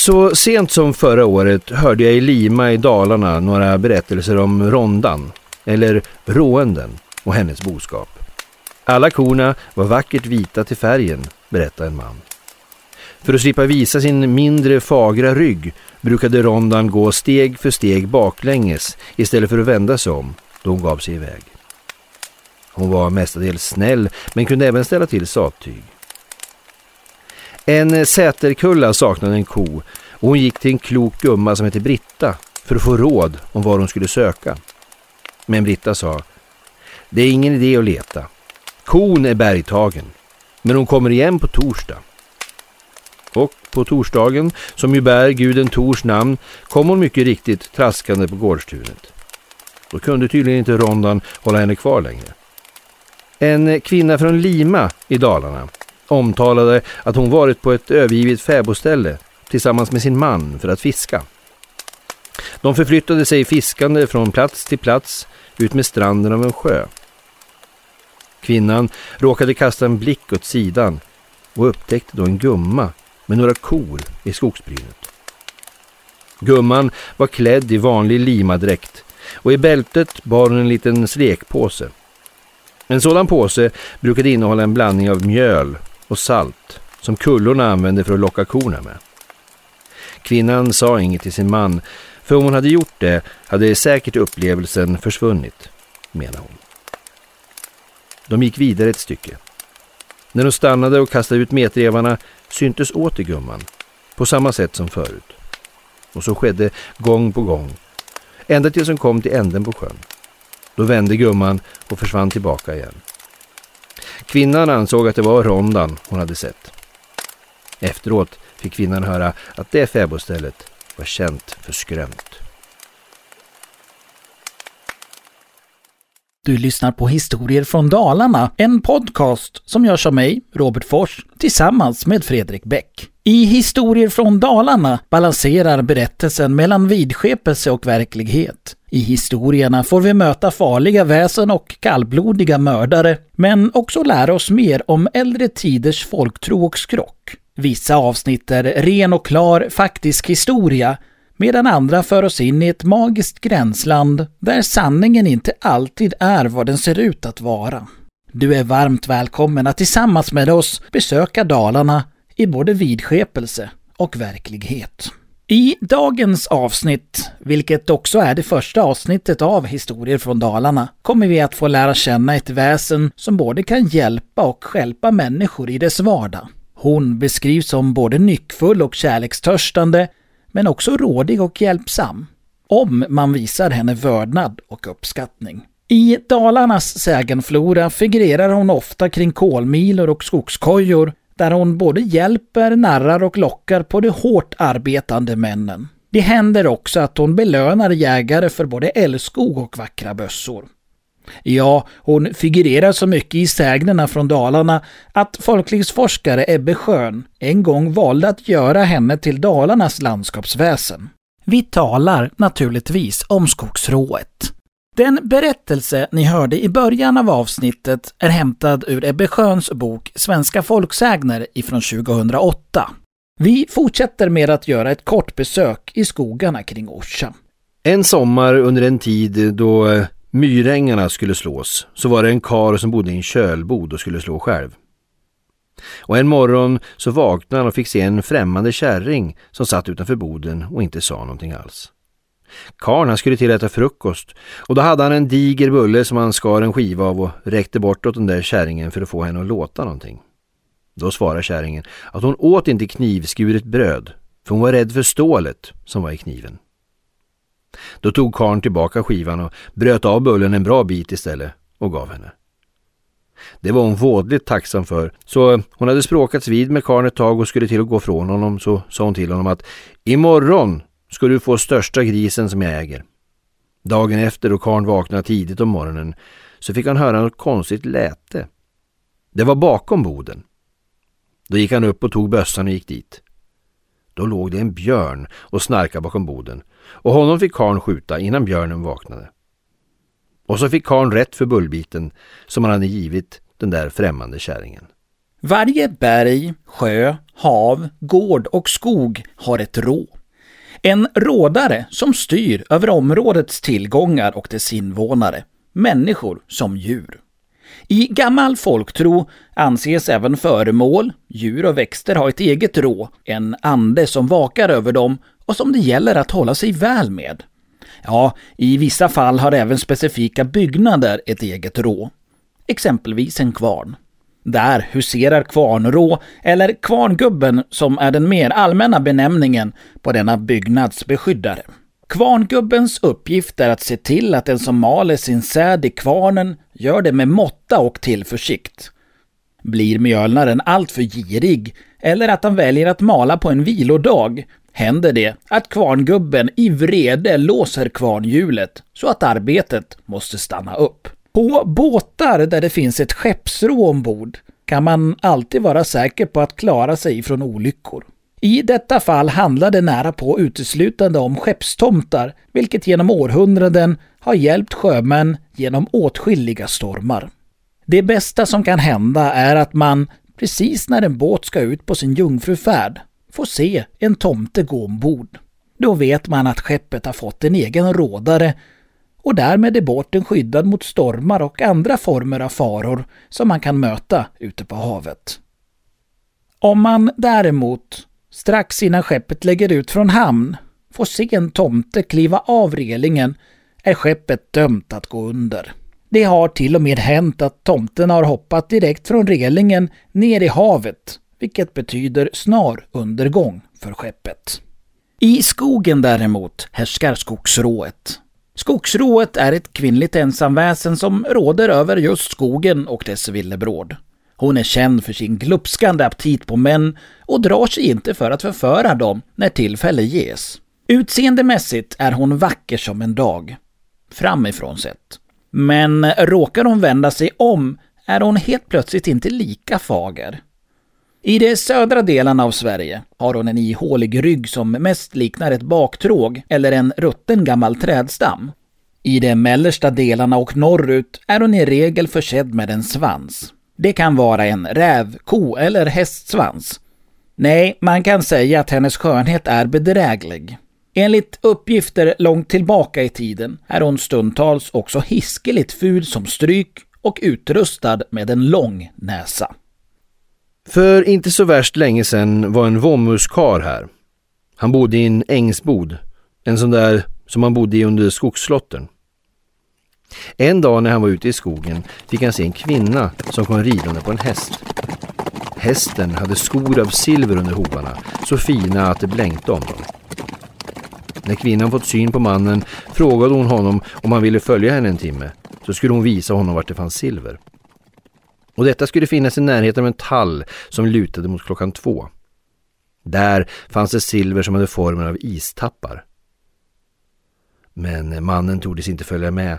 Så sent som förra året hörde jag i Lima i Dalarna några berättelser om rondan, eller råenden, och hennes boskap. Alla korna var vackert vita till färgen, berättade en man. För att slippa visa sin mindre fagra rygg brukade rondan gå steg för steg baklänges istället för att vända sig om då hon gav sig iväg. Hon var mestadels snäll men kunde även ställa till sattyg. En säterkulla saknade en ko och hon gick till en klok gumma som hette Britta för att få råd om var hon skulle söka. Men Britta sa, det är ingen idé att leta. Kon är bergtagen, men hon kommer igen på torsdag. Och på torsdagen, som ju bär guden Tors namn, kom hon mycket riktigt traskande på gårdstunet. Då kunde tydligen inte rondan hålla henne kvar längre. En kvinna från Lima i Dalarna omtalade att hon varit på ett övergivet fäbodställe tillsammans med sin man för att fiska. De förflyttade sig fiskande från plats till plats ut med stranden av en sjö. Kvinnan råkade kasta en blick åt sidan och upptäckte då en gumma med några kor i skogsbrynet. Gumman var klädd i vanlig limadräkt och i bältet bar hon en liten slekpåse. En sådan påse brukade innehålla en blandning av mjöl och salt som kullorna använde för att locka korna med. Kvinnan sa inget till sin man, för om hon hade gjort det hade säkert upplevelsen försvunnit, menar hon. De gick vidare ett stycke. När de stannade och kastade ut metrevarna syntes åter gumman, på samma sätt som förut. Och så skedde gång på gång, ända tills hon kom till änden på sjön. Då vände gumman och försvann tillbaka igen. Kvinnan ansåg att det var rondan hon hade sett. Efteråt fick kvinnan höra att det fäbodstället var känt för skrömt. Du lyssnar på Historier från Dalarna, en podcast som görs av mig, Robert Fors, tillsammans med Fredrik Bäck. I Historier från Dalarna balanserar berättelsen mellan vidskepelse och verklighet. I historierna får vi möta farliga väsen och kallblodiga mördare, men också lära oss mer om äldre tiders folktro och skrock. Vissa avsnitt är ren och klar faktisk historia, medan andra för oss in i ett magiskt gränsland där sanningen inte alltid är vad den ser ut att vara. Du är varmt välkommen att tillsammans med oss besöka Dalarna i både vidskepelse och verklighet. I dagens avsnitt, vilket också är det första avsnittet av Historier från Dalarna, kommer vi att få lära känna ett väsen som både kan hjälpa och skälpa människor i dess vardag. Hon beskrivs som både nyckfull och kärlekstörstande, men också rådig och hjälpsam. Om man visar henne vördnad och uppskattning. I Dalarnas sägenflora figurerar hon ofta kring kolmilor och skogskojor där hon både hjälper, narrar och lockar på de hårt arbetande männen. Det händer också att hon belönar jägare för både älskog och vackra bössor. Ja, hon figurerar så mycket i sägnerna från Dalarna att folklivsforskare Ebbe Schön en gång valde att göra henne till Dalarnas landskapsväsen. Vi talar naturligtvis om skogsrået. Den berättelse ni hörde i början av avsnittet är hämtad ur Ebbe Sjöns bok Svenska folksägner ifrån 2008. Vi fortsätter med att göra ett kort besök i skogarna kring Orsa. En sommar under en tid då eh, myrängarna skulle slås så var det en kar som bodde i en kölbod och skulle slå själv. Och en morgon så vaknade han och fick se en främmande kärring som satt utanför boden och inte sa någonting alls. Karn han skulle till äta frukost och då hade han en diger bulle som han skar en skiva av och räckte bort åt den där kärringen för att få henne att låta någonting. Då svarade kärringen att hon åt inte knivskuret bröd för hon var rädd för stålet som var i kniven. Då tog karn tillbaka skivan och bröt av bullen en bra bit istället och gav henne. Det var hon vådligt tacksam för, så hon hade språkats vid med karln ett tag och skulle till att gå från honom så sa hon till honom att imorgon ska du få största grisen som jag äger. Dagen efter då karn vaknade tidigt om morgonen så fick han höra något konstigt läte. Det var bakom boden. Då gick han upp och tog bössan och gick dit. Då låg det en björn och snarkade bakom boden och honom fick karn skjuta innan björnen vaknade. Och så fick karn rätt för bullbiten som han hade givit den där främmande kärringen. Varje berg, sjö, hav, gård och skog har ett rå. En rådare som styr över områdets tillgångar och dess invånare, människor som djur. I gammal folktro anses även föremål, djur och växter ha ett eget rå, en ande som vakar över dem och som det gäller att hålla sig väl med. Ja, i vissa fall har även specifika byggnader ett eget rå. Exempelvis en kvarn. Där huserar kvarnrå, eller kvarngubben som är den mer allmänna benämningen på denna byggnads beskyddare. Kvarngubbens uppgift är att se till att den som maler sin säd i kvarnen gör det med måtta och tillförsikt. Blir mjölnaren alltför girig eller att han väljer att mala på en vilodag händer det att kvarngubben i vrede låser kvarnhjulet så att arbetet måste stanna upp. På båtar där det finns ett skeppsrå ombord kan man alltid vara säker på att klara sig från olyckor. I detta fall handlar det nära på uteslutande om skeppstomtar, vilket genom århundraden har hjälpt sjömän genom åtskilliga stormar. Det bästa som kan hända är att man, precis när en båt ska ut på sin jungfrufärd, får se en tomte gå ombord. Då vet man att skeppet har fått en egen rådare och därmed är båten skyddad mot stormar och andra former av faror som man kan möta ute på havet. Om man däremot strax innan skeppet lägger ut från hamn får se en tomte kliva av relingen är skeppet dömt att gå under. Det har till och med hänt att tomten har hoppat direkt från relingen ner i havet, vilket betyder snar undergång för skeppet. I skogen däremot härskar skogsrået. Skogsrået är ett kvinnligt ensamväsen som råder över just skogen och dess villebråd. Hon är känd för sin glupskande aptit på män och drar sig inte för att förföra dem när tillfälle ges. Utseendemässigt är hon vacker som en dag, framifrån sett. Men råkar hon vända sig om är hon helt plötsligt inte lika fager. I de södra delarna av Sverige har hon en ihålig rygg som mest liknar ett baktråg eller en rutten gammal trädstam. I de mellersta delarna och norrut är hon i regel försedd med en svans. Det kan vara en räv, ko eller hästsvans. Nej, man kan säga att hennes skönhet är bedräglig. Enligt uppgifter långt tillbaka i tiden är hon stundtals också hiskeligt ful som stryk och utrustad med en lång näsa. För inte så värst länge sedan var en våmmuskar här. Han bodde i en ängsbod, en sån där som man bodde i under skogsslotten. En dag när han var ute i skogen fick han se en kvinna som kom ridande på en häst. Hästen hade skor av silver under hovarna, så fina att det blänkte om dem. När kvinnan fått syn på mannen frågade hon honom om han ville följa henne en timme, så skulle hon visa honom vart det fanns silver. Och detta skulle finnas i närheten av en tall som lutade mot klockan två. Där fanns det silver som hade formen av istappar. Men mannen tordes inte följa med.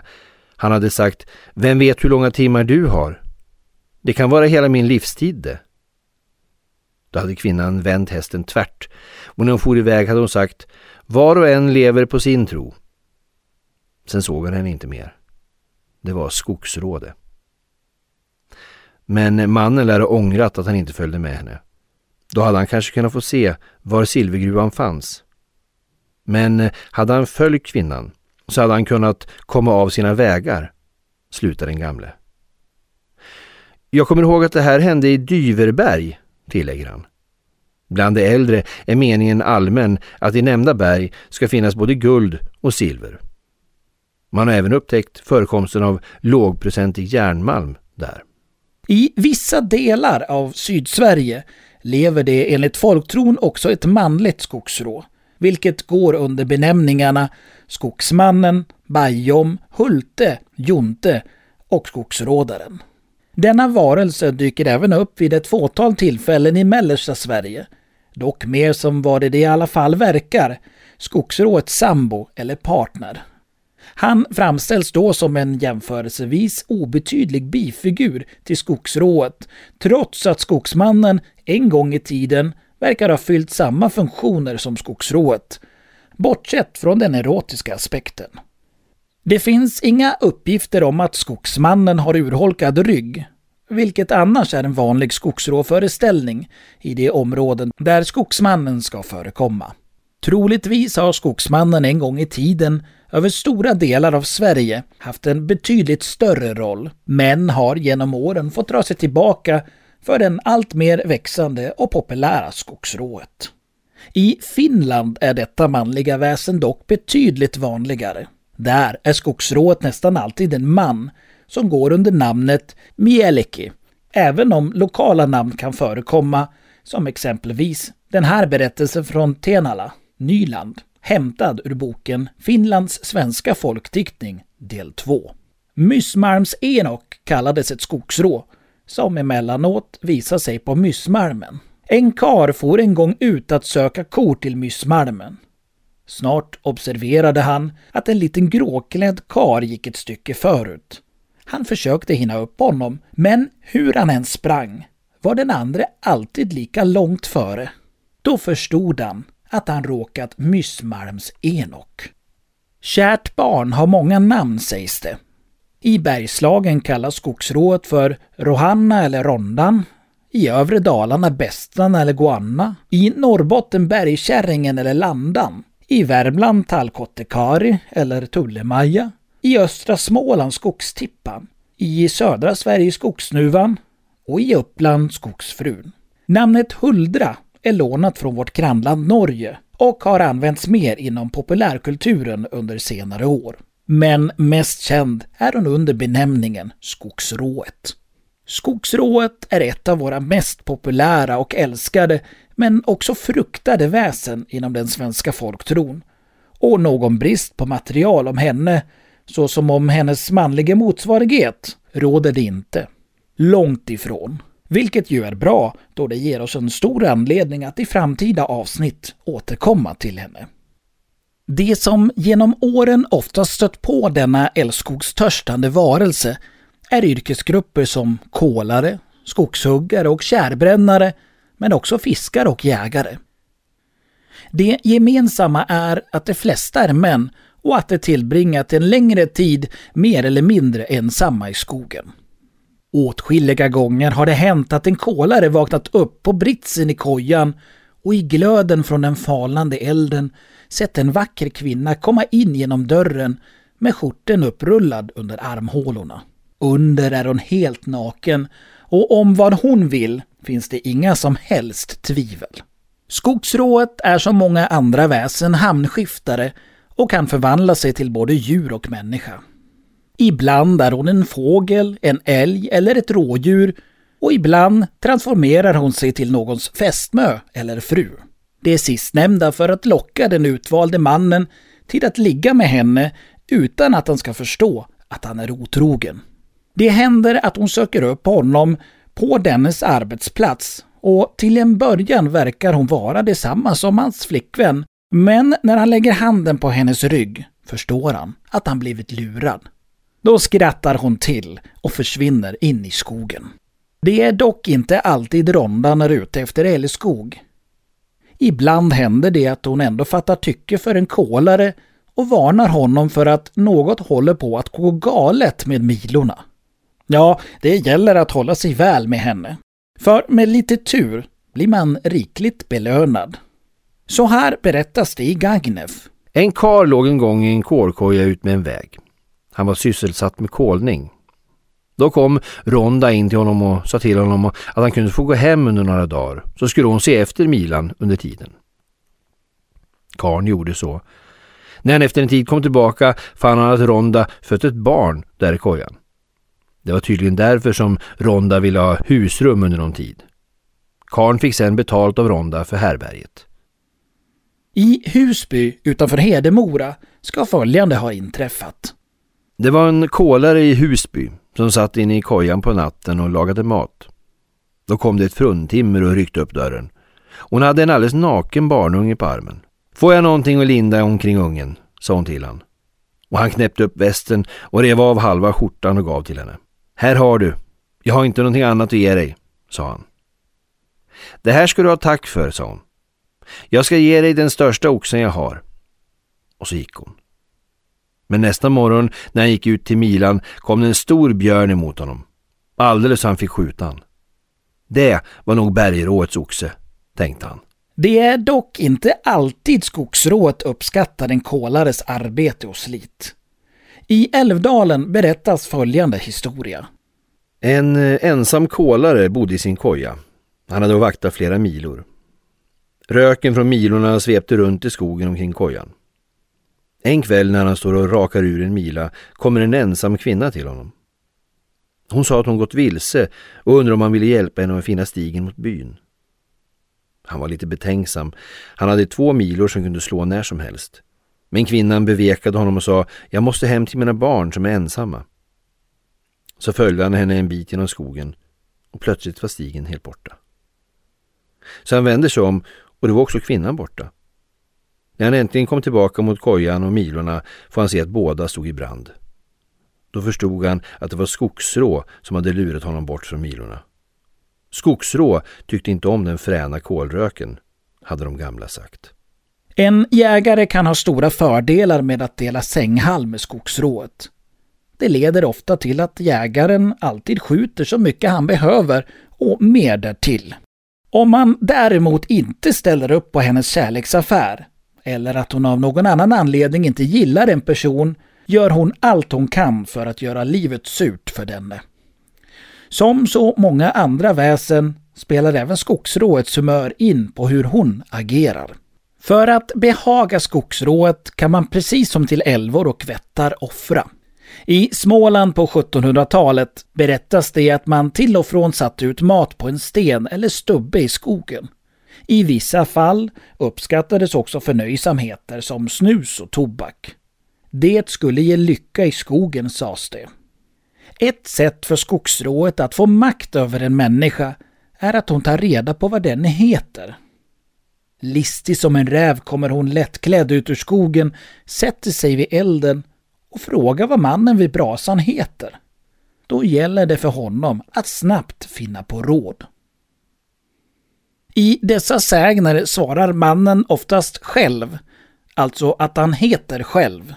Han hade sagt, vem vet hur långa timmar du har? Det kan vara hela min livstid det. Då hade kvinnan vänt hästen tvärt och när hon for iväg hade hon sagt, var och en lever på sin tro. Sen såg han henne inte mer. Det var skogsråde. Men mannen lär ha ångrat att han inte följde med henne. Då hade han kanske kunnat få se var silvergruvan fanns. Men hade han följt kvinnan så hade han kunnat komma av sina vägar, slutar den gamle. Jag kommer ihåg att det här hände i Dyverberg, tillägger han. Bland de äldre är meningen allmän att i nämnda berg ska finnas både guld och silver. Man har även upptäckt förekomsten av lågprocentig järnmalm där. I vissa delar av Sydsverige lever det enligt folktron också ett manligt skogsrå, vilket går under benämningarna Skogsmannen, Bajom, Hulte, Jonte och Skogsrådaren. Denna varelse dyker även upp vid ett fåtal tillfällen i mellersta Sverige, dock mer som vad det i alla fall verkar, skogsråets sambo eller partner. Han framställs då som en jämförelsevis obetydlig bifigur till skogsrået, trots att skogsmannen en gång i tiden verkar ha fyllt samma funktioner som skogsrået, bortsett från den erotiska aspekten. Det finns inga uppgifter om att skogsmannen har urholkad rygg. vilket annars är en vanlig skogsråföreställning i de områden där skogsmannen ska förekomma. Troligtvis har skogsmannen en gång i tiden över stora delar av Sverige haft en betydligt större roll, men har genom åren fått dra sig tillbaka för den allt mer växande och populära skogsrået. I Finland är detta manliga väsen dock betydligt vanligare. Där är skogsrået nästan alltid en man som går under namnet Mieliki, även om lokala namn kan förekomma, som exempelvis den här berättelsen från Tenala, Nyland, hämtad ur boken Finlands svenska folkdiktning del 2. Myssmalms Enok kallades ett skogsrå som emellanåt visar sig på Myssmalmen. En kar for en gång ut att söka kor till Myssmalmen. Snart observerade han att en liten gråklädd kar gick ett stycke förut. Han försökte hinna upp honom, men hur han än sprang var den andra alltid lika långt före. Då förstod han att han råkat Myssmalms Enok. Kärt barn har många namn sägs det. I Bergslagen kallas skogsrået för Rohanna eller Rondan. I övre Dalarna Bästan eller Guanna. I Norrbotten Bergkärringen eller Landan. I Värmland Tallkottekari eller Tullemaja. I östra Småland Skogstippan. I södra Sverige Skogsnuvan. Och i Uppland Skogsfrun. Namnet Huldra är lånat från vårt grannland Norge och har använts mer inom populärkulturen under senare år. Men mest känd är hon under benämningen skogsrået. Skogsrået är ett av våra mest populära och älskade, men också fruktade väsen inom den svenska folktron. Och någon brist på material om henne, såsom om hennes manliga motsvarighet, råder det inte. Långt ifrån. Vilket ju är bra, då det ger oss en stor anledning att i framtida avsnitt återkomma till henne. Det som genom åren ofta stött på denna älskogstörstande varelse är yrkesgrupper som kolare, skogshuggare och kärbrännare, men också fiskare och jägare. Det gemensamma är att de flesta är män och att de tillbringat en längre tid mer eller mindre ensamma i skogen. Åtskilliga gånger har det hänt att en kolare vaknat upp på britsen i kojan och i glöden från den falnande elden sett en vacker kvinna komma in genom dörren med skjorten upprullad under armhålorna. Under är hon helt naken och om vad hon vill finns det inga som helst tvivel. Skogsrået är som många andra väsen hamnskiftare och kan förvandla sig till både djur och människa. Ibland är hon en fågel, en älg eller ett rådjur och ibland transformerar hon sig till någons fästmö eller fru. Det sistnämnda för att locka den utvalde mannen till att ligga med henne utan att han ska förstå att han är otrogen. Det händer att hon söker upp honom på dennes arbetsplats och till en början verkar hon vara detsamma som hans flickvän. Men när han lägger handen på hennes rygg förstår han att han blivit lurad. Då skrattar hon till och försvinner in i skogen. Det är dock inte alltid Rondan är ute efter älgskog. Ibland händer det att hon ändå fattar tycke för en kolare och varnar honom för att något håller på att gå galet med milorna. Ja, det gäller att hålla sig väl med henne. För med lite tur blir man rikligt belönad. Så här berättas det i Gagnef. En kar låg en gång i en kolkoja ut med en väg. Han var sysselsatt med kolning. Då kom Ronda in till honom och sa till honom att han kunde få gå hem under några dagar, så skulle hon se efter Milan under tiden. Karn gjorde så. När han efter en tid kom tillbaka fann han att Ronda fött ett barn där i kojan. Det var tydligen därför som Ronda ville ha husrum under någon tid. Karn fick sedan betalt av Ronda för härberget. I Husby utanför Hedemora ska följande ha inträffat. Det var en kolare i Husby som satt inne i kojan på natten och lagade mat. Då kom det ett fruntimmer och ryckte upp dörren. Hon hade en alldeles naken barnunge på armen. Får jag någonting att linda omkring ungen, sa hon till han. Och han knäppte upp västen och rev av halva skjortan och gav till henne. Här har du. Jag har inte någonting annat att ge dig, sa han. Det här ska du ha tack för, sa hon. Jag ska ge dig den största oxen jag har. Och så gick hon. Men nästa morgon när han gick ut till Milan kom det en stor björn emot honom. Alldeles så han fick skjuta han. Det var nog bergråets oxe, tänkte han. Det är dock inte alltid skogsrået uppskattar en kolares arbete och slit. I Älvdalen berättas följande historia. En eh, ensam kolare bodde i sin koja. Han hade vaktat flera milor. Röken från milorna svepte runt i skogen omkring kojan. En kväll när han står och rakar ur en mila kommer en ensam kvinna till honom. Hon sa att hon gått vilse och undrade om han ville hjälpa henne att finna stigen mot byn. Han var lite betänksam. Han hade två milor som kunde slå när som helst. Men kvinnan bevekade honom och sa, jag måste hem till mina barn som är ensamma. Så följde han henne en bit genom skogen och plötsligt var stigen helt borta. Så han vände sig om och det var också kvinnan borta. När han äntligen kom tillbaka mot kojan och milorna får han se att båda stod i brand. Då förstod han att det var skogsrå som hade lurat honom bort från milorna. Skogsrå tyckte inte om den fräna kolröken, hade de gamla sagt. En jägare kan ha stora fördelar med att dela sänghall med skogsrået. Det leder ofta till att jägaren alltid skjuter så mycket han behöver och mer därtill. Om man däremot inte ställer upp på hennes kärleksaffär, eller att hon av någon annan anledning inte gillar en person, gör hon allt hon kan för att göra livet surt för denne. Som så många andra väsen spelar även skogsråets humör in på hur hon agerar. För att behaga skogsrået kan man precis som till älvor och vättar offra. I Småland på 1700-talet berättas det att man till och från satte ut mat på en sten eller stubbe i skogen. I vissa fall uppskattades också förnöjsamheter som snus och tobak. Det skulle ge lycka i skogen, sades det. Ett sätt för skogsrået att få makt över en människa är att hon tar reda på vad den heter. Listig som en räv kommer hon lättklädd ut ur skogen, sätter sig vid elden och frågar vad mannen vid brasan heter. Då gäller det för honom att snabbt finna på råd. I dessa sägner svarar mannen oftast själv, alltså att han heter själv.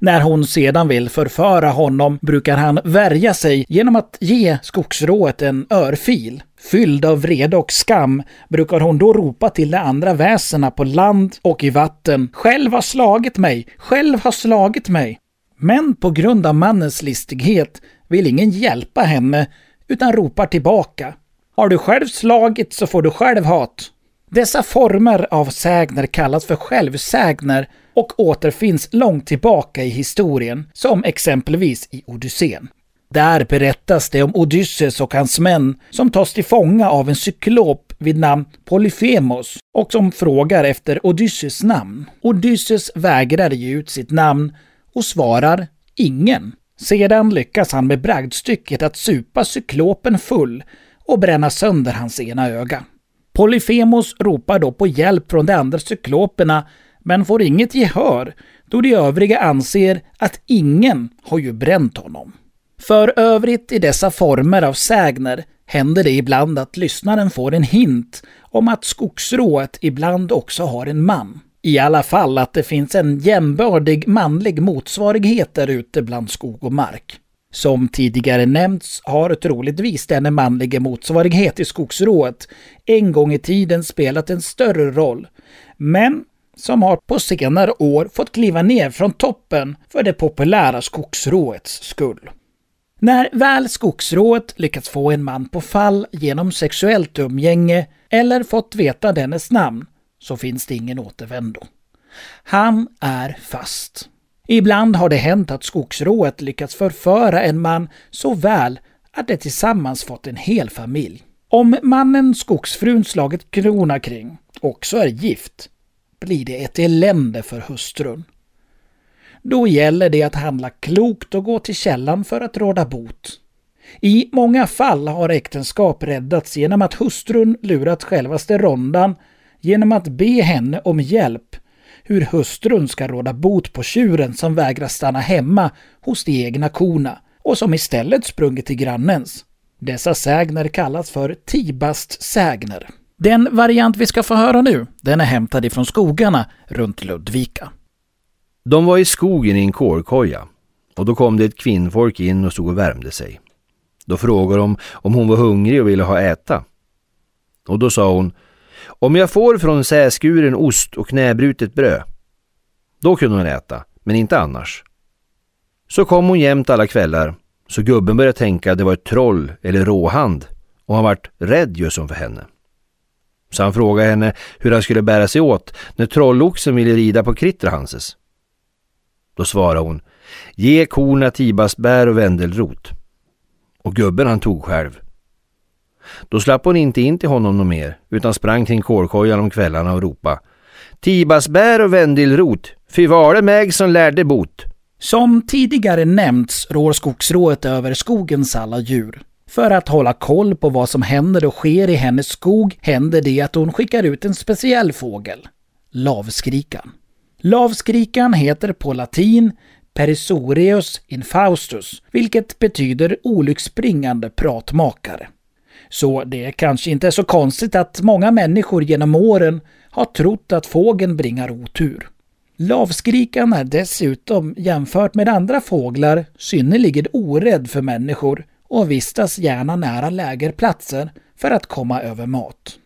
När hon sedan vill förföra honom brukar han värja sig genom att ge skogsrået en örfil. Fylld av vrede och skam brukar hon då ropa till de andra väsena på land och i vatten. Själv har slagit mig, själv har slagit mig. Men på grund av mannens listighet vill ingen hjälpa henne utan ropar tillbaka. Har du själv slagit så får du själv hat. Dessa former av sägner kallas för självsägner och återfinns långt tillbaka i historien, som exempelvis i Odysseen. Där berättas det om Odysseus och hans män som tas till fånga av en cyklop vid namn Polyphemos och som frågar efter Odysseus namn. Odysseus vägrar ge ut sitt namn och svarar ingen. Sedan lyckas han med bragdstycket att supa cyklopen full och bränna sönder hans ena öga. Polyfemos ropar då på hjälp från de andra cykloperna men får inget gehör då de övriga anser att ingen har ju bränt honom. För övrigt i dessa former av sägner händer det ibland att lyssnaren får en hint om att skogsrået ibland också har en man. I alla fall att det finns en jämbördig manlig motsvarighet där ute bland skog och mark. Som tidigare nämnts har troligtvis denne manliga motsvarighet i skogsrået en gång i tiden spelat en större roll, men som har på senare år fått kliva ner från toppen för det populära skogsråets skull. När väl skogsrået lyckats få en man på fall genom sexuellt umgänge eller fått veta dennes namn så finns det ingen återvändo. Han är fast. Ibland har det hänt att skogsrået lyckats förföra en man så väl att de tillsammans fått en hel familj. Om mannen skogsfrun slagit krona kring också är gift blir det ett elände för hustrun. Då gäller det att handla klokt och gå till källan för att råda bot. I många fall har äktenskap räddats genom att hustrun lurat självaste rondan genom att be henne om hjälp hur hustrun ska råda bot på tjuren som vägrar stanna hemma hos de egna korna och som istället sprungit till grannens. Dessa sägner kallas för Tibast-sägner. Den variant vi ska få höra nu, den är hämtad ifrån skogarna runt Ludvika. De var i skogen i en kårkoja och då kom det ett kvinnfolk in och stod och värmde sig. Då frågade de om hon var hungrig och ville ha äta. Och då sa hon, om jag får från säskuren ost och knäbrutet bröd. Då kunde hon äta, men inte annars. Så kom hon jämt alla kvällar, så gubben började tänka att det var ett troll eller råhand och han vart rädd just som för henne. Så han frågade henne hur han skulle bära sig åt när trolloxen ville rida på Krittrahanses. Då svarade hon, ge korna tibasbär och vändelrot. Och gubben han tog själv. Då slapp hon inte in till honom något mer utan sprang kring kårkojan om kvällarna och ropa Tibasbär och vändilrot, fy var det mig som lärde bot. Som tidigare nämnts rår skogsrået över skogens alla djur. För att hålla koll på vad som händer och sker i hennes skog händer det att hon skickar ut en speciell fågel, lavskrikan. Lavskrikan heter på latin Perisoreus infaustus, vilket betyder olycksbringande pratmakare. Så det är kanske inte så konstigt att många människor genom åren har trott att fågeln bringar otur. Lavskrikan är dessutom jämfört med andra fåglar synnerligen orädd för människor och vistas gärna nära lägerplatser för att komma över mat.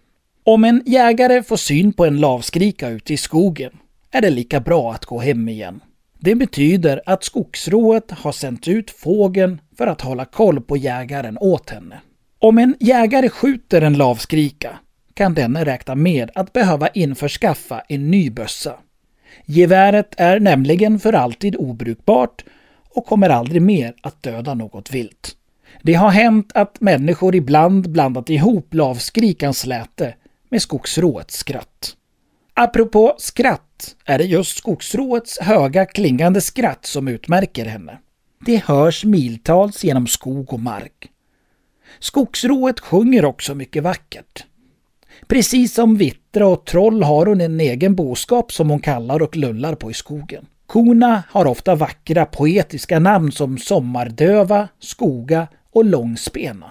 Om en jägare får syn på en lavskrika ute i skogen är det lika bra att gå hem igen. Det betyder att skogsrået har sänt ut fågeln för att hålla koll på jägaren åt henne. Om en jägare skjuter en lavskrika kan denne räkna med att behöva införskaffa en ny bössa. Geväret är nämligen för alltid obrukbart och kommer aldrig mer att döda något vilt. Det har hänt att människor ibland blandat ihop lavskrikans läte med skogsråets skratt. Apropå skratt är det just skogsråets höga klingande skratt som utmärker henne. Det hörs miltals genom skog och mark. Skogsrået sjunger också mycket vackert. Precis som vittra och troll har hon en egen boskap som hon kallar och lullar på i skogen. Korna har ofta vackra poetiska namn som Sommardöva, Skoga och Långspena.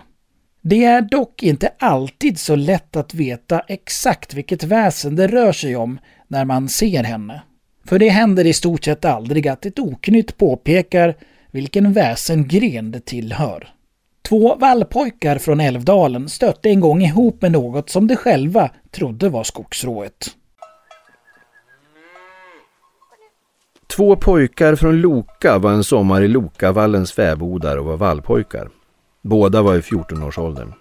Det är dock inte alltid så lätt att veta exakt vilket väsen det rör sig om när man ser henne. För det händer i stort sett aldrig att ett oknytt påpekar vilken väsengren det tillhör. Två vallpojkar från Älvdalen stötte en gång ihop med något som de själva trodde var skogsrået. Två pojkar från Loka var en sommar i Lokavallens fäbodar och var vallpojkar. Båda var i 14-årsåldern.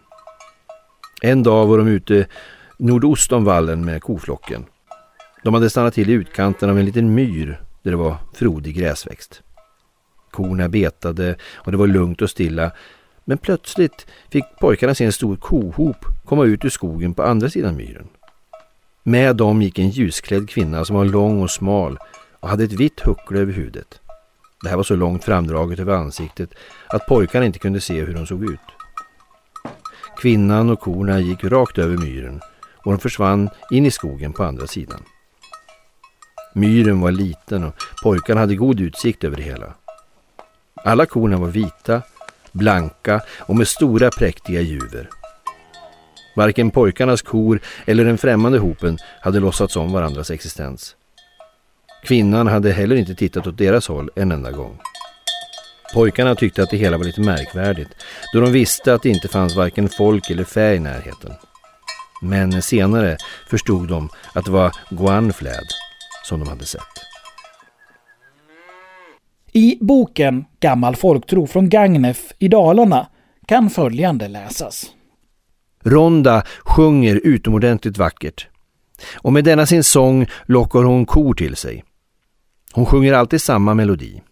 En dag var de ute nordost om vallen med koflocken. De hade stannat till i utkanten av en liten myr där det var frodig gräsväxt. Korna betade och det var lugnt och stilla men plötsligt fick pojkarna se en stor kohop komma ut ur skogen på andra sidan myren. Med dem gick en ljusklädd kvinna som var lång och smal och hade ett vitt huckle över huvudet. Det här var så långt framdraget över ansiktet att pojkarna inte kunde se hur hon såg ut. Kvinnan och korna gick rakt över myren och de försvann in i skogen på andra sidan. Myren var liten och pojkarna hade god utsikt över det hela. Alla korna var vita blanka och med stora präktiga juver. Varken pojkarnas kor eller den främmande hopen hade låtsats om varandras existens. Kvinnan hade heller inte tittat åt deras håll en enda gång. Pojkarna tyckte att det hela var lite märkvärdigt då de visste att det inte fanns varken folk eller fä i närheten. Men senare förstod de att det var Guanfläd som de hade sett. I boken Gammal folktro från Gagnef i Dalarna kan följande läsas. Ronda sjunger utomordentligt vackert. Och med denna sin sång lockar hon kor till sig. Hon sjunger alltid samma melodi.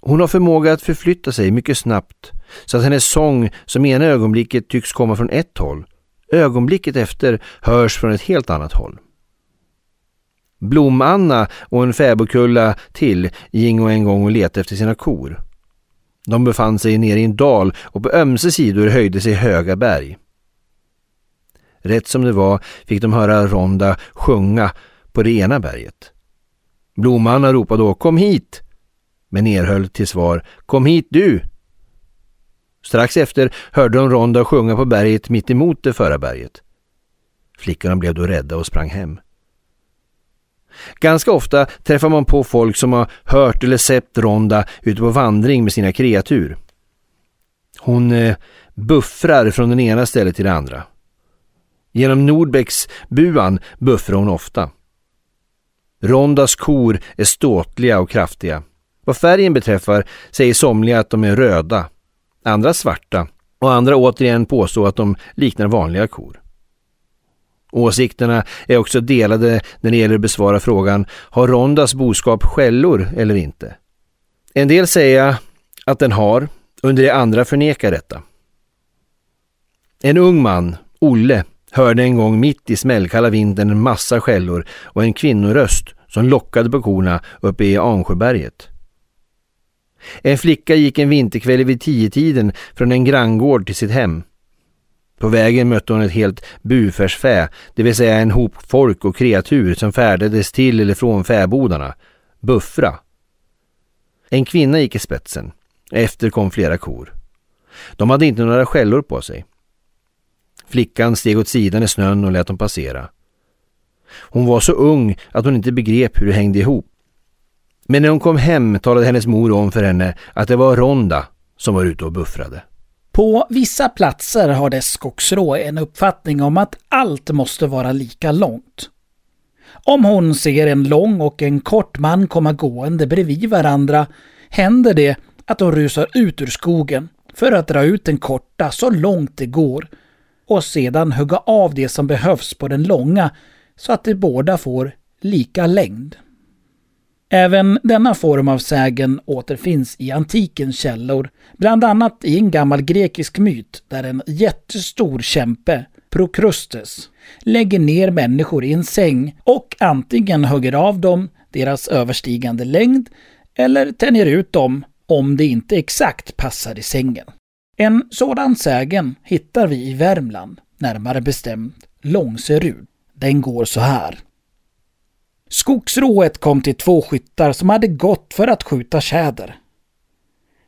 Hon har förmåga att förflytta sig mycket snabbt så att hennes sång som ena ögonblicket tycks komma från ett håll, ögonblicket efter hörs från ett helt annat håll. Blom-Anna och en fäbodkulla till gingo en gång och letade efter sina kor. De befann sig nere i en dal och på ömse sidor höjde sig höga berg. Rätt som det var fick de höra Ronda sjunga på det ena berget. Blom-Anna ropade då ”Kom hit!” men erhöll till svar ”Kom hit du!” Strax efter hörde de Ronda sjunga på berget mitt emot det förra berget. Flickorna blev då rädda och sprang hem. Ganska ofta träffar man på folk som har hört eller sett Ronda ute på vandring med sina kreatur. Hon eh, buffrar från den ena stället till det andra. Genom Nordbecks buan buffrar hon ofta. Rondas kor är ståtliga och kraftiga. Vad färgen beträffar säger somliga att de är röda, andra svarta och andra återigen påstår att de liknar vanliga kor. Åsikterna är också delade när det gäller att besvara frågan har Rondas boskap skällor eller inte? En del säger att den har, under det andra förnekar detta. En ung man, Olle, hörde en gång mitt i smällkalla vintern en massa skällor och en kvinnoröst som lockade på korna uppe i Ansjöberget. En flicka gick en vinterkväll vid tiotiden från en granngård till sitt hem. På vägen mötte hon ett helt bufärsfä, det vill säga en hop folk och kreatur som färdades till eller från fäbodarna. Buffra. En kvinna gick i spetsen. Efter kom flera kor. De hade inte några skällor på sig. Flickan steg åt sidan i snön och lät dem passera. Hon var så ung att hon inte begrep hur det hängde ihop. Men när hon kom hem talade hennes mor om för henne att det var Ronda som var ute och buffrade. På vissa platser har dess skogsrå en uppfattning om att allt måste vara lika långt. Om hon ser en lång och en kort man komma gående bredvid varandra händer det att de rusar ut ur skogen för att dra ut den korta så långt det går och sedan hugga av det som behövs på den långa så att de båda får lika längd. Även denna form av sägen återfinns i antikens källor, bland annat i en gammal grekisk myt där en jättestor kämpe, Prokrustes, lägger ner människor i en säng och antingen hugger av dem deras överstigande längd eller tänjer ut dem om det inte exakt passar i sängen. En sådan sägen hittar vi i Värmland, närmare bestämt Långserud. Den går så här. Skogsrået kom till två skyttar som hade gått för att skjuta tjäder.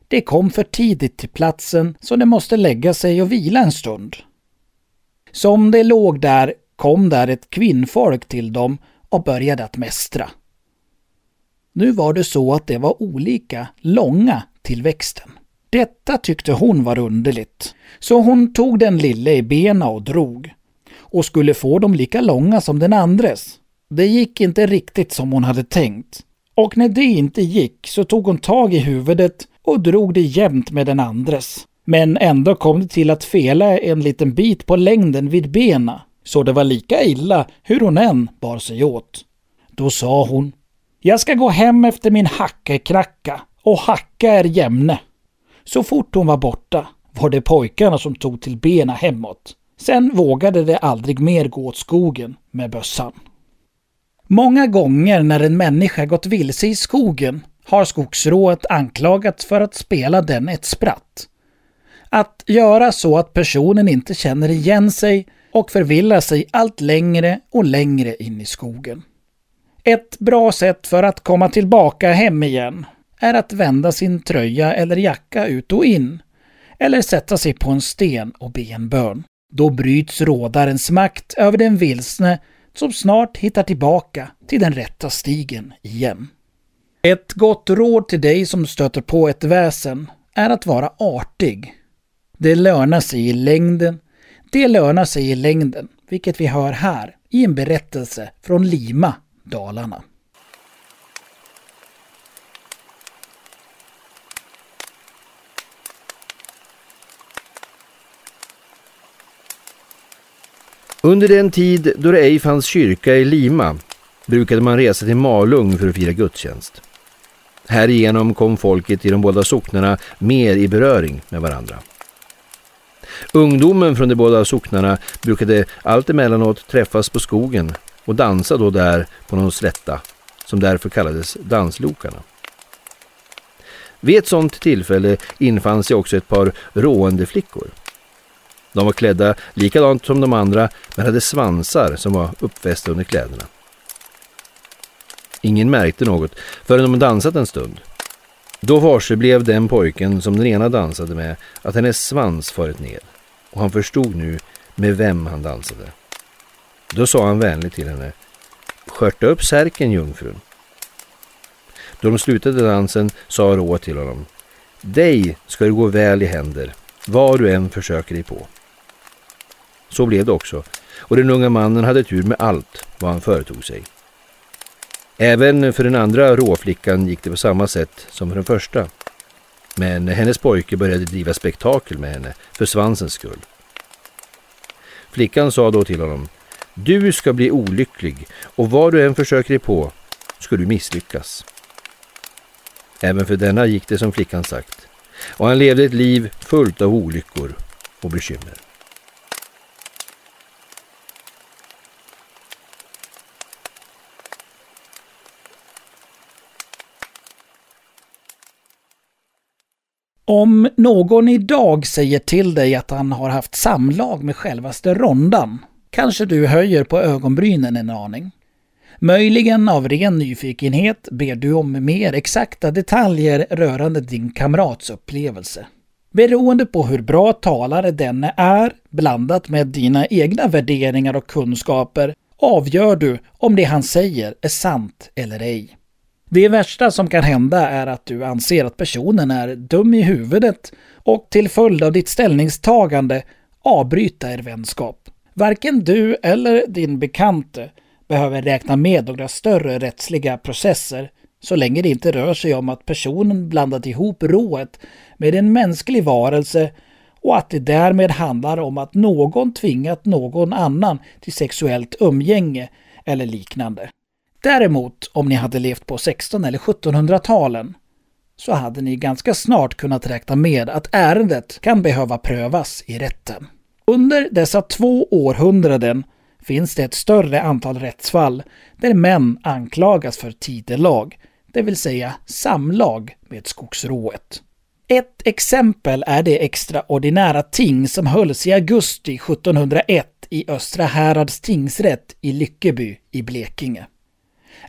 De kom för tidigt till platsen så de måste lägga sig och vila en stund. Som de låg där kom där ett kvinnfolk till dem och började att mästra. Nu var det så att det var olika långa till växten. Detta tyckte hon var underligt, så hon tog den lille i bena och drog och skulle få dem lika långa som den andres. Det gick inte riktigt som hon hade tänkt. Och när det inte gick så tog hon tag i huvudet och drog det jämnt med den andres. Men ändå kom det till att fela en liten bit på längden vid bena, så det var lika illa hur hon än bar sig åt. Då sa hon Jag ska gå hem efter min hackekracka och hacka er jämne. Så fort hon var borta var det pojkarna som tog till bena hemåt. Sen vågade de aldrig mer gå åt skogen med bössan. Många gånger när en människa gått vilse i skogen har skogsrået anklagats för att spela den ett spratt. Att göra så att personen inte känner igen sig och förvillar sig allt längre och längre in i skogen. Ett bra sätt för att komma tillbaka hem igen är att vända sin tröja eller jacka ut och in, eller sätta sig på en sten och be en bön. Då bryts rådarens makt över den vilsne som snart hittar tillbaka till den rätta stigen igen. Ett gott råd till dig som stöter på ett väsen är att vara artig. Det lönar sig i längden. Det lönar sig i längden, vilket vi hör här i en berättelse från Lima, Dalarna. Under den tid då det ej fanns kyrka i Lima brukade man resa till Malung för att fira gudstjänst. Härigenom kom folket i de båda socknarna mer i beröring med varandra. Ungdomen från de båda socknarna brukade allt emellanåt träffas på skogen och dansa då där på någon slätta, som därför kallades danslokarna. Vid ett sådant tillfälle infann sig också ett par rående flickor. De var klädda likadant som de andra men hade svansar som var uppfästa under kläderna. Ingen märkte något förrän de dansat en stund. Då varse blev den pojken som den ena dansade med att hennes svans farit ner och han förstod nu med vem han dansade. Då sa han vänligt till henne Skörta upp särken jungfrun. Då de slutade dansen sa Rå till honom Dig ska det gå väl i händer vad du än försöker dig på. Så blev det också och den unga mannen hade tur med allt vad han företog sig. Även för den andra råflickan gick det på samma sätt som för den första. Men hennes pojke började driva spektakel med henne för svansens skull. Flickan sa då till honom Du ska bli olycklig och vad du än försöker dig på ska du misslyckas. Även för denna gick det som flickan sagt och han levde ett liv fullt av olyckor och bekymmer. Om någon idag säger till dig att han har haft samlag med självaste rondan kanske du höjer på ögonbrynen en aning. Möjligen av ren nyfikenhet ber du om mer exakta detaljer rörande din kamrats upplevelse. Beroende på hur bra talare denne är, blandat med dina egna värderingar och kunskaper, avgör du om det han säger är sant eller ej. Det värsta som kan hända är att du anser att personen är dum i huvudet och till följd av ditt ställningstagande avbryta er vänskap. Varken du eller din bekante behöver räkna med några större rättsliga processer så länge det inte rör sig om att personen blandat ihop rået med en mänsklig varelse och att det därmed handlar om att någon tvingat någon annan till sexuellt umgänge eller liknande. Däremot, om ni hade levt på 16 eller 1700-talen så hade ni ganska snart kunnat räkna med att ärendet kan behöva prövas i rätten. Under dessa två århundraden finns det ett större antal rättsfall där män anklagas för tidelag, det vill säga samlag med skogsrået. Ett exempel är det extraordinära ting som hölls i augusti 1701 i Östra Härads tingsrätt i Lyckeby i Blekinge.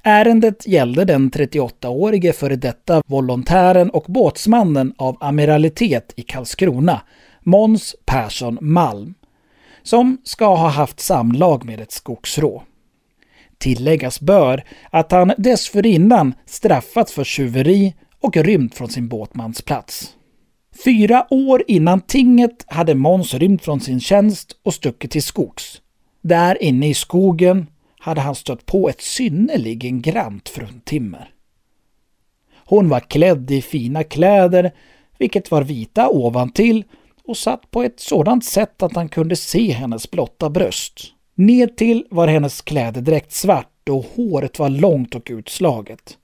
Ärendet gällde den 38-årige före detta volontären och båtsmannen av amiralitet i Karlskrona, Måns Persson Malm, som ska ha haft samlag med ett skogsrå. Tilläggas bör att han dessförinnan straffats för tjuveri och rymt från sin båtmansplats. Fyra år innan tinget hade Måns rymt från sin tjänst och stuckit till skogs. Där inne i skogen hade han stött på ett synnerligen grant fruntimmer. Hon var klädd i fina kläder, vilket var vita ovantill och satt på ett sådant sätt att han kunde se hennes blotta bröst. Nedtill var hennes klädedräkt svart och håret var långt och utslaget.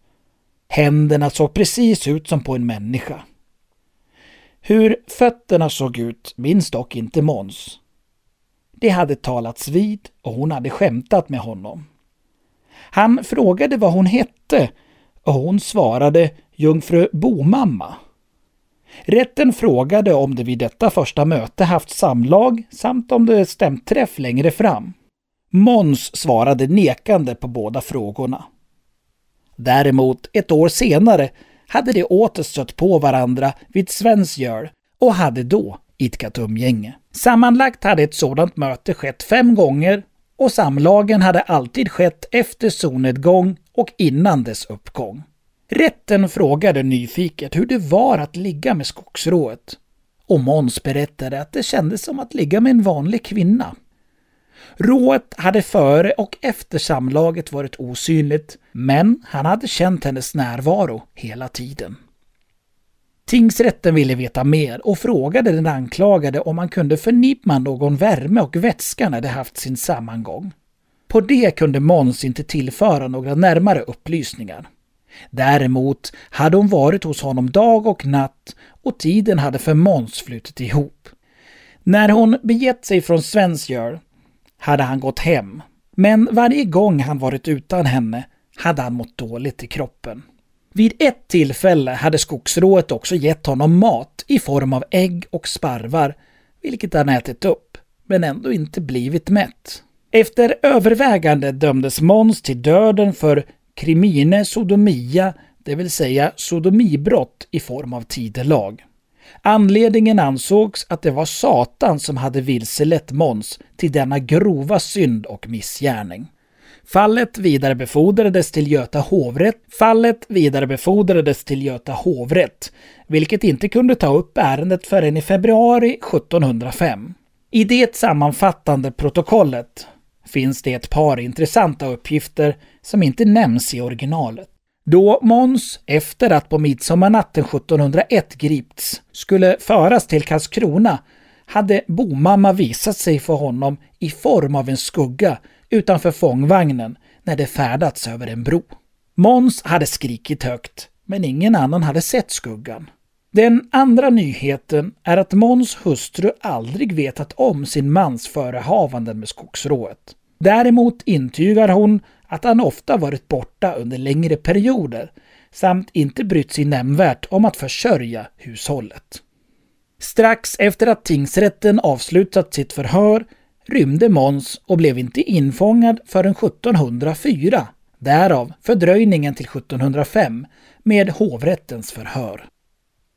Händerna såg precis ut som på en människa. Hur fötterna såg ut minns dock inte Måns. Det hade talats vid och hon hade skämtat med honom. Han frågade vad hon hette och hon svarade jungfru Bomamma. Rätten frågade om de vid detta första möte haft samlag samt om det stämt träff längre fram. Måns svarade nekande på båda frågorna. Däremot, ett år senare, hade de åter stött på varandra vid Svensgöl och hade då idkat umgänge. Sammanlagt hade ett sådant möte skett fem gånger och samlagen hade alltid skett efter solnedgång och innan dess uppgång. Rätten frågade nyfiket hur det var att ligga med skogsrået. Och Måns berättade att det kändes som att ligga med en vanlig kvinna. Rået hade före och efter samlaget varit osynligt, men han hade känt hennes närvaro hela tiden. Tingsrätten ville veta mer och frågade den anklagade om han kunde förnimma någon värme och vätska när de haft sin sammangång. På det kunde Måns inte tillföra några närmare upplysningar. Däremot hade hon varit hos honom dag och natt och tiden hade för Måns flutit ihop. När hon begett sig från Svensgöl hade han gått hem, men varje gång han varit utan henne hade han mått dåligt i kroppen. Vid ett tillfälle hade skogsrået också gett honom mat i form av ägg och sparvar, vilket han ätit upp, men ändå inte blivit mätt. Efter övervägande dömdes Måns till döden för krimine sodomia, det vill säga sodomibrott i form av tidelag. Anledningen ansågs att det var Satan som hade vilselett Måns till denna grova synd och missgärning. Fallet vidarebefordrades till Göta hovrätt. Fallet vidarebefordrades till Göta hovrätt, vilket inte kunde ta upp ärendet förrän i februari 1705. I det sammanfattande protokollet finns det ett par intressanta uppgifter som inte nämns i originalet. Då Måns, efter att på midsommarnatten 1701 gripts, skulle föras till Karlskrona hade bomamma visat sig för honom i form av en skugga utanför fångvagnen när det färdats över en bro. Måns hade skrikit högt, men ingen annan hade sett skuggan. Den andra nyheten är att Måns hustru aldrig vetat om sin mans förehavanden med skogsrået. Däremot intygar hon att han ofta varit borta under längre perioder samt inte brytt sig nämnvärt om att försörja hushållet. Strax efter att tingsrätten avslutat sitt förhör rymde Måns och blev inte infångad förrän 1704. Därav fördröjningen till 1705 med hovrättens förhör.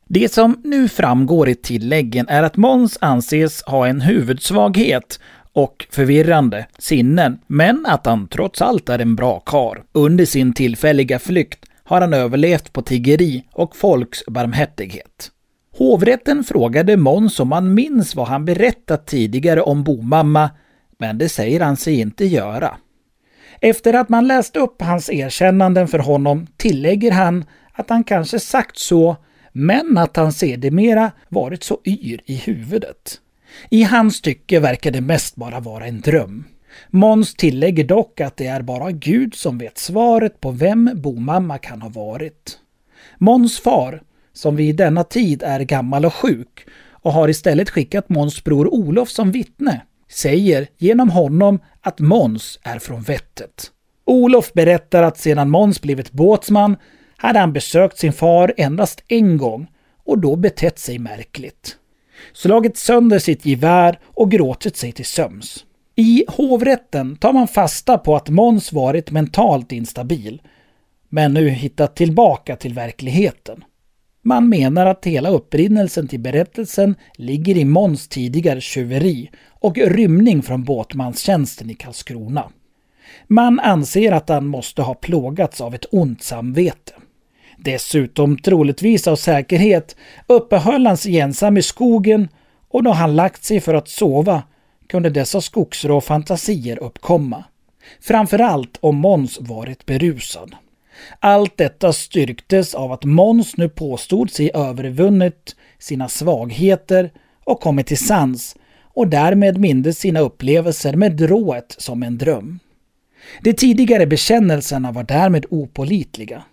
Det som nu framgår i tilläggen är att Måns anses ha en huvudsvaghet och förvirrande sinnen, men att han trots allt är en bra kar. Under sin tillfälliga flykt har han överlevt på tiggeri och folks barmhärtighet. Hovrätten frågade Måns om han minns vad han berättat tidigare om bomamma, men det säger han sig inte göra. Efter att man läst upp hans erkännanden för honom tillägger han att han kanske sagt så, men att han sedermera varit så yr i huvudet. I hans tycke verkar det mest bara vara en dröm. Måns tillägger dock att det är bara Gud som vet svaret på vem bomamma kan ha varit. Måns far, som vid denna tid är gammal och sjuk och har istället skickat Måns bror Olof som vittne, säger genom honom att Måns är från vettet. Olof berättar att sedan Måns blivit båtsman hade han besökt sin far endast en gång och då betett sig märkligt. Slagit sönder sitt gevär och gråtit sig till söms. I hovrätten tar man fasta på att Måns varit mentalt instabil, men nu hittat tillbaka till verkligheten. Man menar att hela upprinnelsen till berättelsen ligger i Måns tidigare tjuveri och rymning från båtmanstjänsten i Karlskrona. Man anser att han måste ha plågats av ett ont samvete. Dessutom, troligtvis av säkerhet, uppehöll han sig ensam i skogen och då han lagt sig för att sova kunde dessa skogsrå fantasier uppkomma. Framförallt om Måns varit berusad. Allt detta styrktes av att Måns nu påstod sig övervunnit sina svagheter och kommit till sans och därmed mindes sina upplevelser med drået som en dröm. De tidigare bekännelserna var därmed opolitliga.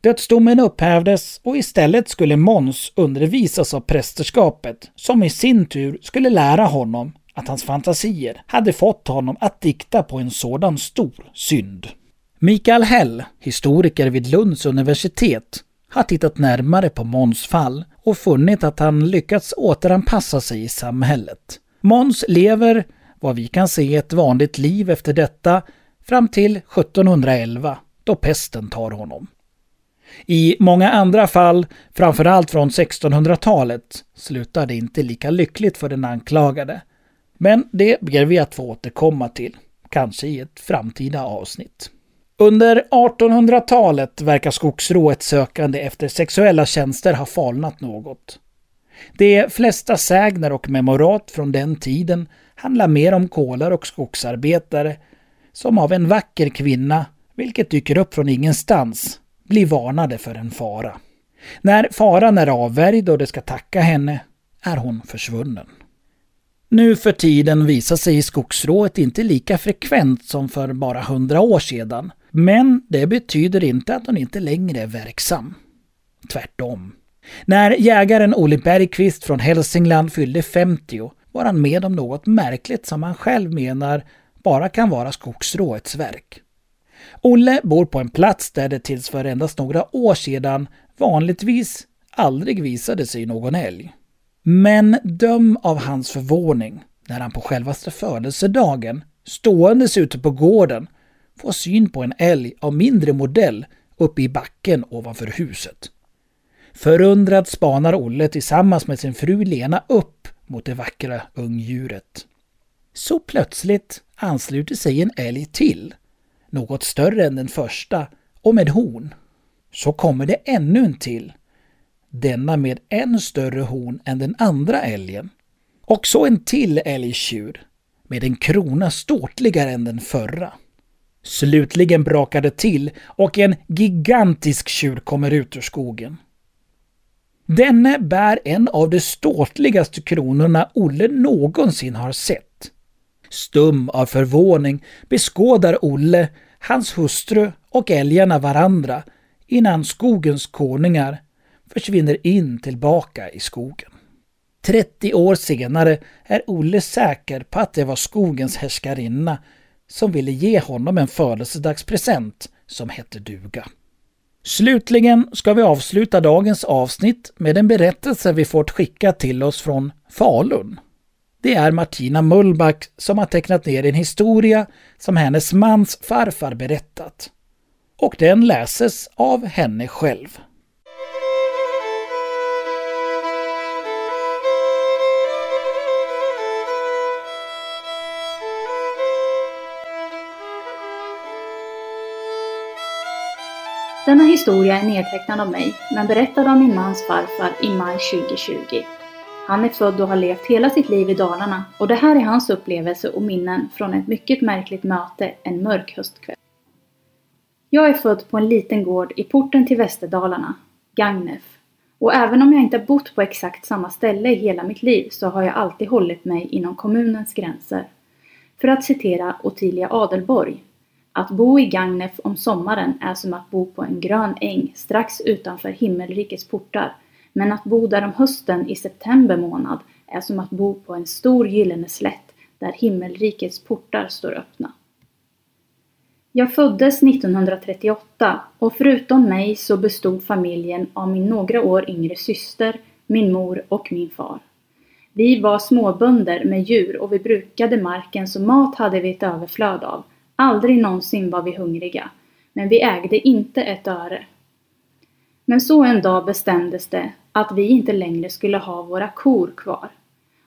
Dödsdomen upphävdes och istället skulle Måns undervisas av prästerskapet som i sin tur skulle lära honom att hans fantasier hade fått honom att dikta på en sådan stor synd. Mikael Hell, historiker vid Lunds universitet, har tittat närmare på Måns fall och funnit att han lyckats återanpassa sig i samhället. Måns lever, vad vi kan se, ett vanligt liv efter detta fram till 1711 då pesten tar honom. I många andra fall, framförallt från 1600-talet, slutar det inte lika lyckligt för den anklagade. Men det ber vi att få återkomma till, kanske i ett framtida avsnitt. Under 1800-talet verkar skogsrået sökande efter sexuella tjänster ha falnat något. De flesta sägner och memorat från den tiden handlar mer om kolar och skogsarbetare som av en vacker kvinna, vilket dyker upp från ingenstans, blir varnade för en fara. När faran är avvärjd och de ska tacka henne är hon försvunnen. Nu för tiden visar sig skogsrået inte lika frekvent som för bara hundra år sedan. Men det betyder inte att hon inte längre är verksam. Tvärtom. När jägaren Olle Bergqvist från Hälsingland fyllde 50 var han med om något märkligt som han själv menar bara kan vara skogsråets verk. Olle bor på en plats där det tills för endast några år sedan vanligtvis aldrig visade sig någon älg. Men döm av hans förvåning när han på självaste födelsedagen, ståendes ute på gården, får syn på en älg av mindre modell uppe i backen ovanför huset. Förundrad spanar Olle tillsammans med sin fru Lena upp mot det vackra ungdjuret. Så plötsligt ansluter sig en älg till något större än den första och med horn. Så kommer det ännu en till, denna med än större horn än den andra älgen. Och så en till älgtjur, med en krona ståtligare än den förra. Slutligen brakar det till och en gigantisk tjur kommer ut ur skogen. Denne bär en av de ståtligaste kronorna Olle någonsin har sett. Stum av förvåning beskådar Olle, hans hustru och älgarna varandra innan skogens konungar försvinner in tillbaka i skogen. 30 år senare är Olle säker på att det var skogens härskarinna som ville ge honom en födelsedagspresent som hette duga. Slutligen ska vi avsluta dagens avsnitt med en berättelse vi fått skicka till oss från Falun. Det är Martina Mullback som har tecknat ner en historia som hennes mans farfar berättat. Och den läses av henne själv. Denna historia är nedtecknad av mig, men berättad av min mans farfar i maj 2020. Han är född och har levt hela sitt liv i Dalarna och det här är hans upplevelse och minnen från ett mycket märkligt möte en mörk höstkväll. Jag är född på en liten gård i porten till Västerdalarna, Gagnef. Och även om jag inte bott på exakt samma ställe i hela mitt liv så har jag alltid hållit mig inom kommunens gränser. För att citera Ottilia Adelborg, att bo i Gagnef om sommaren är som att bo på en grön äng strax utanför himmelrikets portar. Men att bo där om hösten i september månad är som att bo på en stor gyllene slätt där himmelrikets portar står öppna. Jag föddes 1938 och förutom mig så bestod familjen av min några år yngre syster, min mor och min far. Vi var småbönder med djur och vi brukade marken så mat hade vi ett överflöd av Aldrig någonsin var vi hungriga, men vi ägde inte ett öre. Men så en dag bestämdes det att vi inte längre skulle ha våra kor kvar.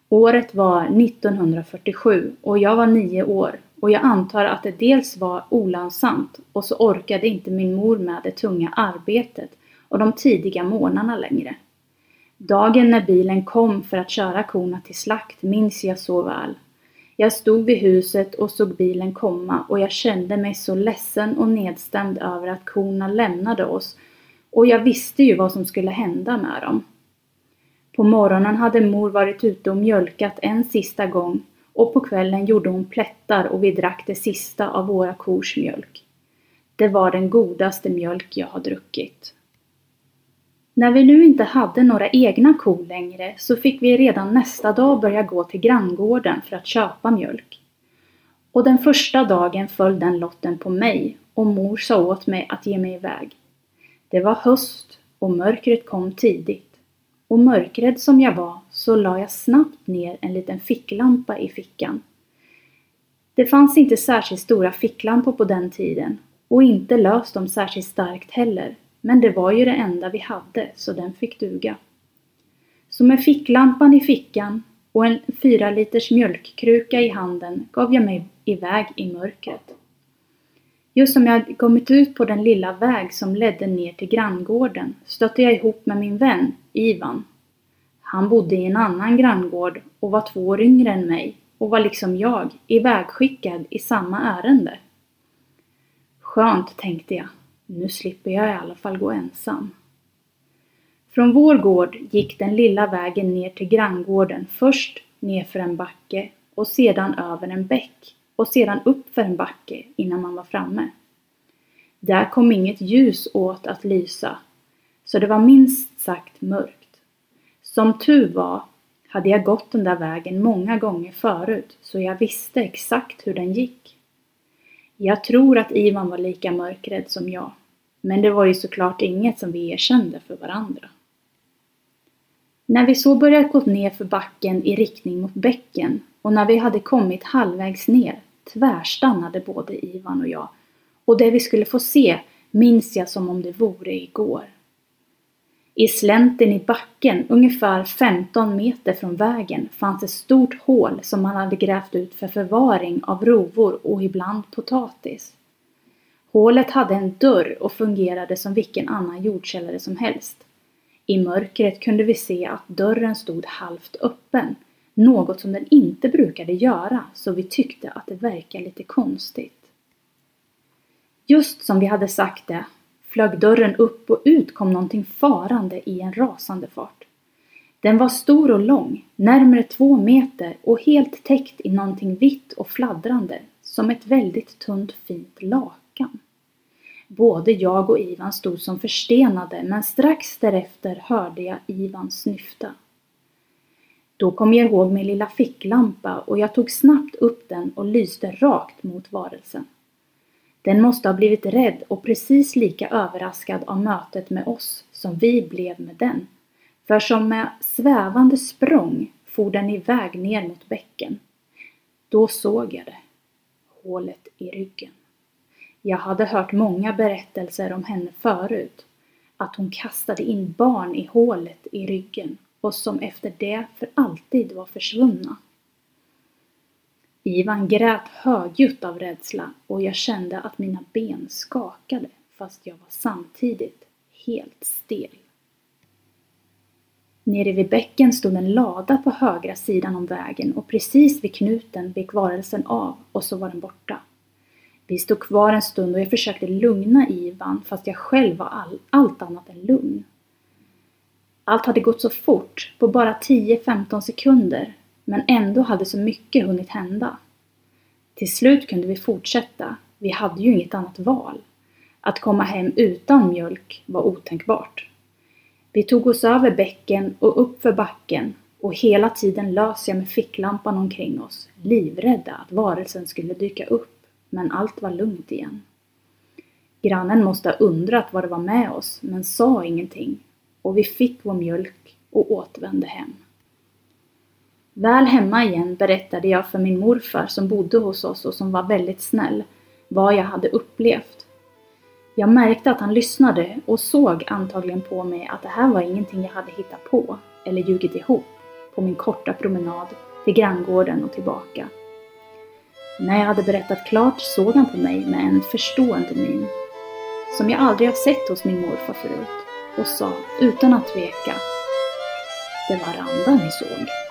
Året var 1947 och jag var nio år och jag antar att det dels var olönsamt och så orkade inte min mor med det tunga arbetet och de tidiga morgnarna längre. Dagen när bilen kom för att köra korna till slakt minns jag så väl. Jag stod vid huset och såg bilen komma och jag kände mig så ledsen och nedstämd över att korna lämnade oss och jag visste ju vad som skulle hända med dem. På morgonen hade mor varit ute och mjölkat en sista gång och på kvällen gjorde hon plättar och vi drack det sista av våra kors mjölk. Det var den godaste mjölk jag har druckit. När vi nu inte hade några egna kor längre så fick vi redan nästa dag börja gå till granngården för att köpa mjölk. Och den första dagen föll den lotten på mig och mor sa åt mig att ge mig iväg. Det var höst och mörkret kom tidigt. Och mörkrädd som jag var så la jag snabbt ner en liten ficklampa i fickan. Det fanns inte särskilt stora ficklampor på den tiden och inte lös de särskilt starkt heller men det var ju det enda vi hade, så den fick duga. Så med ficklampan i fickan och en fyra liters mjölkkruka i handen gav jag mig iväg i mörkret. Just som jag kommit ut på den lilla väg som ledde ner till granngården stötte jag ihop med min vän Ivan. Han bodde i en annan granngård och var två år yngre än mig och var liksom jag ivägskickad i samma ärende. Skönt, tänkte jag. Nu slipper jag i alla fall gå ensam. Från vår gård gick den lilla vägen ner till granngården först nerför en backe och sedan över en bäck och sedan uppför en backe innan man var framme. Där kom inget ljus åt att lysa, så det var minst sagt mörkt. Som tur var hade jag gått den där vägen många gånger förut, så jag visste exakt hur den gick. Jag tror att Ivan var lika mörkrädd som jag. Men det var ju såklart inget som vi erkände för varandra. När vi så började gå ner för backen i riktning mot bäcken och när vi hade kommit halvvägs ner tvärstannade både Ivan och jag och det vi skulle få se minns jag som om det vore igår. I slänten i backen, ungefär 15 meter från vägen, fanns ett stort hål som man hade grävt ut för förvaring av rovor och ibland potatis. Hålet hade en dörr och fungerade som vilken annan jordkällare som helst. I mörkret kunde vi se att dörren stod halvt öppen, något som den inte brukade göra, så vi tyckte att det verkade lite konstigt. Just som vi hade sagt det flög dörren upp och ut kom någonting farande i en rasande fart. Den var stor och lång, närmare två meter och helt täckt i någonting vitt och fladdrande, som ett väldigt tunt fint lak lakan. Både jag och Ivan stod som förstenade men strax därefter hörde jag Ivan snyfta. Då kom jag ihåg min lilla ficklampa och jag tog snabbt upp den och lyste rakt mot varelsen. Den måste ha blivit rädd och precis lika överraskad av mötet med oss som vi blev med den. För som med svävande språng for den iväg ner mot bäcken. Då såg jag det. Hålet i ryggen. Jag hade hört många berättelser om henne förut. Att hon kastade in barn i hålet i ryggen och som efter det för alltid var försvunna. Ivan grät högljutt av rädsla och jag kände att mina ben skakade fast jag var samtidigt helt stel. Nere vid bäcken stod en lada på högra sidan om vägen och precis vid knuten vek varelsen av och så var den borta. Vi stod kvar en stund och jag försökte lugna Ivan fast jag själv var all, allt annat än lugn. Allt hade gått så fort, på bara 10-15 sekunder, men ändå hade så mycket hunnit hända. Till slut kunde vi fortsätta, vi hade ju inget annat val. Att komma hem utan mjölk var otänkbart. Vi tog oss över bäcken och upp för backen och hela tiden lös jag med ficklampan omkring oss, livrädda att varelsen skulle dyka upp men allt var lugnt igen. Grannen måste ha undrat vad det var med oss, men sa ingenting och vi fick vår mjölk och återvände hem. Väl hemma igen berättade jag för min morfar som bodde hos oss och som var väldigt snäll vad jag hade upplevt. Jag märkte att han lyssnade och såg antagligen på mig att det här var ingenting jag hade hittat på eller ljugit ihop på min korta promenad till granngården och tillbaka. När jag hade berättat klart såg han på mig med en förstående min, som jag aldrig har sett hos min morfar förut, och sa utan att tveka. Det var Randa ni såg.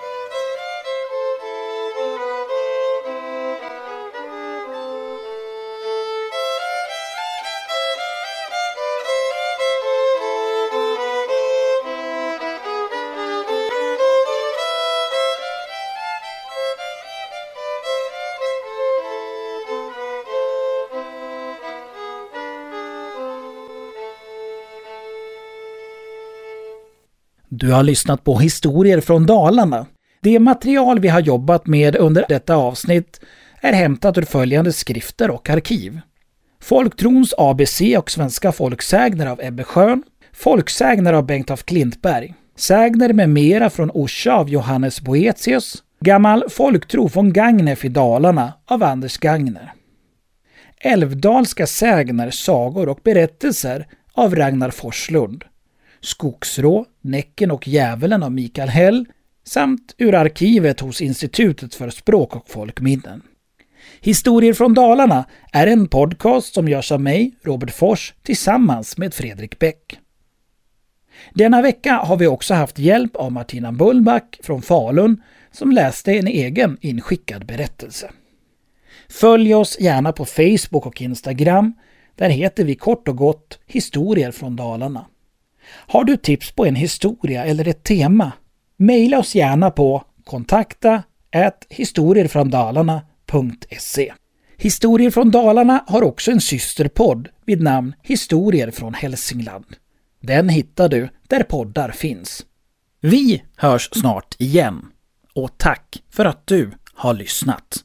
Du har lyssnat på Historier från Dalarna. Det material vi har jobbat med under detta avsnitt är hämtat ur följande skrifter och arkiv. Folktrons ABC och Svenska folksägner av Ebbe Schön, Folksägner av Bengt af Klintberg, Sägner med mera från Orsa av Johannes Boetius, Gammal folktro från Gagnef i Dalarna av Anders Gagner. Älvdalska sägner, sagor och berättelser av Ragnar Forslund. Skogsrå, Näcken och Djävulen av Mikael Hell samt ur arkivet hos Institutet för språk och folkminnen. Historier från Dalarna är en podcast som görs av mig, Robert Fors, tillsammans med Fredrik Bäck. Denna vecka har vi också haft hjälp av Martina Bullback från Falun som läste en egen inskickad berättelse. Följ oss gärna på Facebook och Instagram. Där heter vi kort och gott Historier från Dalarna. Har du tips på en historia eller ett tema? Maila oss gärna på kontakta historierfråndalarna.se. Historier från Dalarna har också en systerpodd vid namn Historier från Hälsingland. Den hittar du där poddar finns. Vi hörs snart igen. Och tack för att du har lyssnat.